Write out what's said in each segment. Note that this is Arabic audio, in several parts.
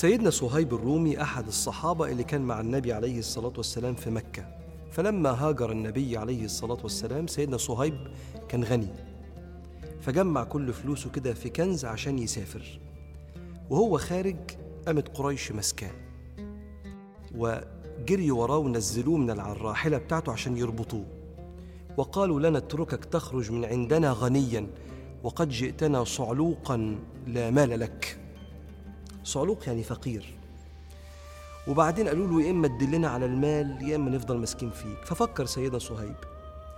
سيدنا صهيب الرومي أحد الصحابة اللي كان مع النبي عليه الصلاة والسلام في مكة. فلما هاجر النبي عليه الصلاة والسلام سيدنا صهيب كان غني. فجمع كل فلوسه كده في كنز عشان يسافر. وهو خارج قامت قريش مسكاه. وجري وراه ونزلوه من الراحلة بتاعته عشان يربطوه. وقالوا لن نتركك تخرج من عندنا غنيا وقد جئتنا صعلوقا لا مال لك. صعلوق يعني فقير. وبعدين قالوا له يا إما تدلنا على المال يا إما نفضل ماسكين فيك. ففكر سيدنا صهيب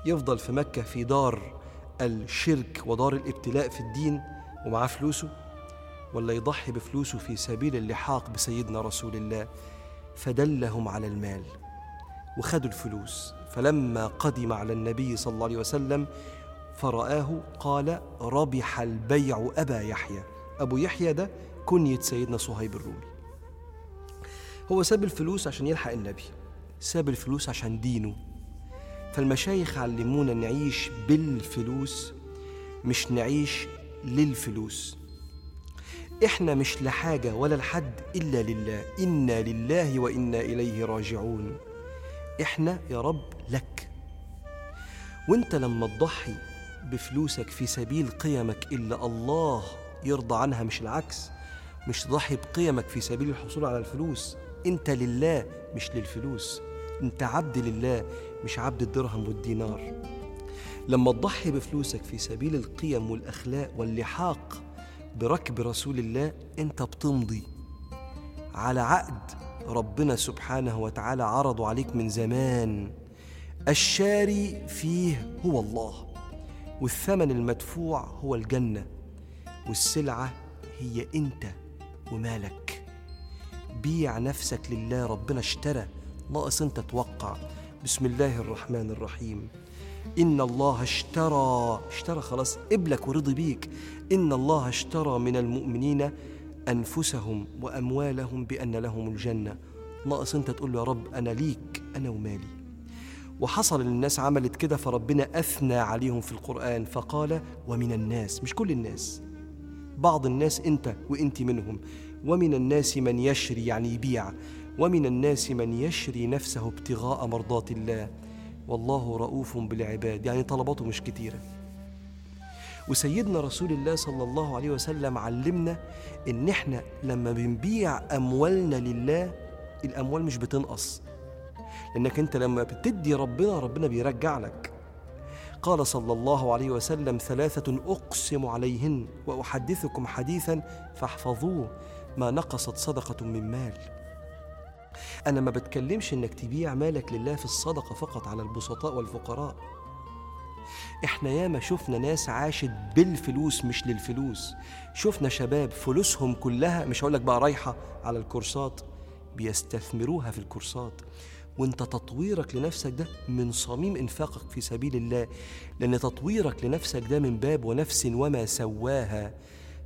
يفضل في مكة في دار الشرك ودار الابتلاء في الدين ومعاه فلوسه ولا يضحي بفلوسه في سبيل اللحاق بسيدنا رسول الله. فدلهم على المال وخدوا الفلوس. فلما قدم على النبي صلى الله عليه وسلم فرآه قال ربح البيع أبا يحيى. أبو يحيى ده كنية سيدنا صهيب الرومي. هو ساب الفلوس عشان يلحق النبي ساب الفلوس عشان دينه. فالمشايخ علمونا نعيش بالفلوس مش نعيش للفلوس. إحنا مش لحاجة ولا لحد إلا لله. إنا لله وإنا إليه راجعون. إحنا يا رب لك. وإنت لما تضحي بفلوسك في سبيل قيمك إلا الله يرضى عنها مش العكس. مش تضحي بقيمك في سبيل الحصول على الفلوس. انت لله مش للفلوس. انت عبد لله مش عبد الدرهم والدينار. لما تضحي بفلوسك في سبيل القيم والأخلاق واللحاق بركب رسول الله انت بتمضي. على عقد ربنا سبحانه وتعالى عرضه عليك من زمان. الشاري فيه هو الله والثمن المدفوع هو الجنة والسلعة هي انت. ومالك بيع نفسك لله ربنا اشترى ناقص انت توقع بسم الله الرحمن الرحيم. إن الله اشترى. اشترى خلاص قبلك ورضي بيك. إن الله اشترى من المؤمنين أنفسهم وأموالهم بأن لهم الجنة. ناقص أنت تقول له يا رب أنا ليك أنا ومالي. وحصل الناس عملت كده فربنا أثنى عليهم في القرآن فقال ومن الناس. مش كل الناس. بعض الناس أنت وأنت منهم. ومن الناس من يشري يعني يبيع. ومن الناس من يشري نفسه ابتغاء مرضات الله. والله رؤوف بالعباد. يعني طلباته مش كتيرة. وسيدنا رسول الله صلى الله عليه وسلم علمنا إن إحنا لما بنبيع أموالنا لله الأموال مش بتنقص. لأنك أنت لما بتدي ربنا ربنا بيرجع لك. قال صلى الله عليه وسلم ثلاثة أقسم عليهن وأحدثكم حديثا فاحفظوه ما نقصت صدقة من مال. أنا ما بتكلمش إنك تبيع مالك لله في الصدقة فقط على البسطاء والفقراء. إحنا ياما شفنا ناس عاشت بالفلوس مش للفلوس. شفنا شباب فلوسهم كلها مش هقولك بقى رايحة على الكورسات بيستثمروها في الكورسات. وانت تطويرك لنفسك ده من صميم انفاقك في سبيل الله. لأن تطويرك لنفسك ده من باب ونفس وما سواها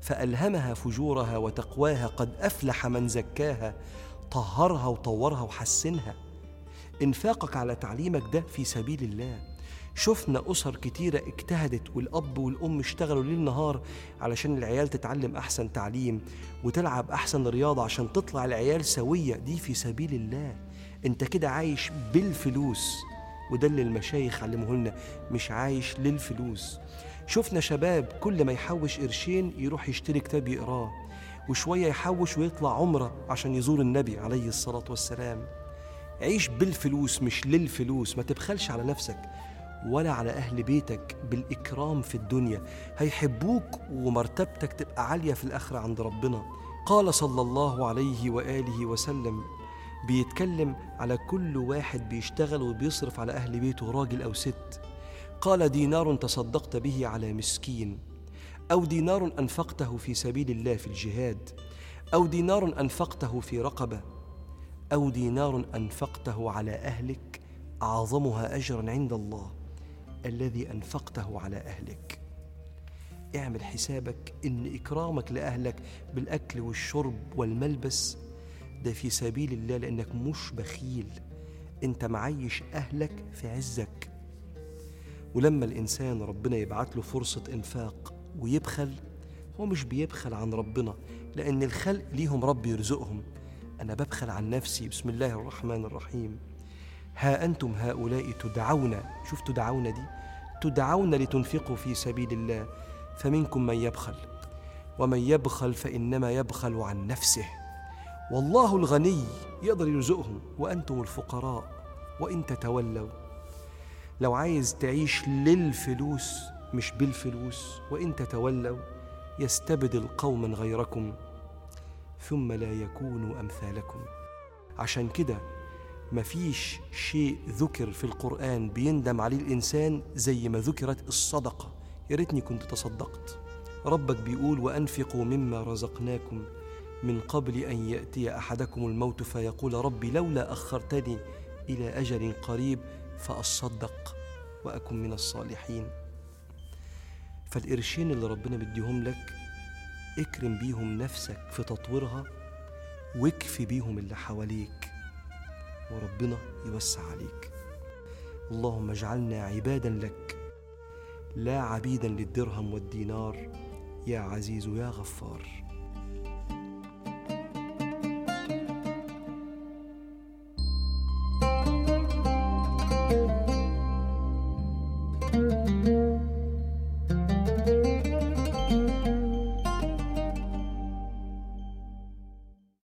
فألهمها فجورها وتقواها قد أفلح من زكاها طهرها وطورها وحسنها. انفاقك على تعليمك ده في سبيل الله. شفنا أسر كتيرة اجتهدت والأب والأم اشتغلوا ليل نهار علشان العيال تتعلم أحسن تعليم وتلعب أحسن رياضة عشان تطلع العيال سوية. دي في سبيل الله. أنت كده عايش بالفلوس. وده اللي المشايخ علموه لنا مش عايش للفلوس. شفنا شباب كل ما يحوش قرشين يروح يشتري كتاب يقراه وشوية يحوش ويطلع عمرة عشان يزور النبي عليه الصلاة والسلام. عيش بالفلوس مش للفلوس ما تبخلش على نفسك ولا على أهل بيتك بالإكرام في الدنيا. هيحبوك ومرتبتك تبقى عالية في الآخرة عند ربنا. قال صلى الله عليه وآله وسلم بيتكلم على كل واحد بيشتغل وبيصرف على أهل بيته راجل أو ست. قال دينار تصدقت به على مسكين. أو دينار أنفقته في سبيل الله في الجهاد. أو دينار أنفقته في رقبة. أو دينار أنفقته على أهلك. أعظمها أجرا عند الله الذي أنفقته على أهلك. اعمل حسابك إن إكرامك لأهلك بالأكل والشرب والملبس ده في سبيل الله لأنك مش بخيل. أنت معيش أهلك في عزك. ولما الإنسان ربنا يبعت له فرصة إنفاق ويبخل هو مش بيبخل عن ربنا لأن الخلق ليهم رب يرزقهم. أنا ببخل عن نفسي. بسم الله الرحمن الرحيم. ها أنتم هؤلاء تدعون شوف تدعون دي تدعون لتنفقوا في سبيل الله فمنكم من يبخل. ومن يبخل فإنما يبخل عن نفسه. والله الغني يقدر يرزقهم وأنتم الفقراء وإن تتولوا. لو عايز تعيش للفلوس مش بالفلوس وإن تتولوا يستبدل قوما غيركم ثم لا يكونوا أمثالكم. عشان كده مفيش شيء ذكر في القرآن بيندم عليه الإنسان زي ما ذكرت الصدقة. يا ريتني كنت تصدقت. ربك بيقول وأنفقوا مما رزقناكم من قبل أن يأتي أحدكم الموت فيقول ربي لولا أخرتني إلى أجل قريب فأصدق وأكن من الصالحين. فالقرشين اللي ربنا مديهم لك اكرم بيهم نفسك في تطويرها واكفي بيهم اللي حواليك وربنا يوسع عليك. اللهم اجعلنا عبادا لك لا عبيدا للدرهم والدينار. يا عزيز يا غفار.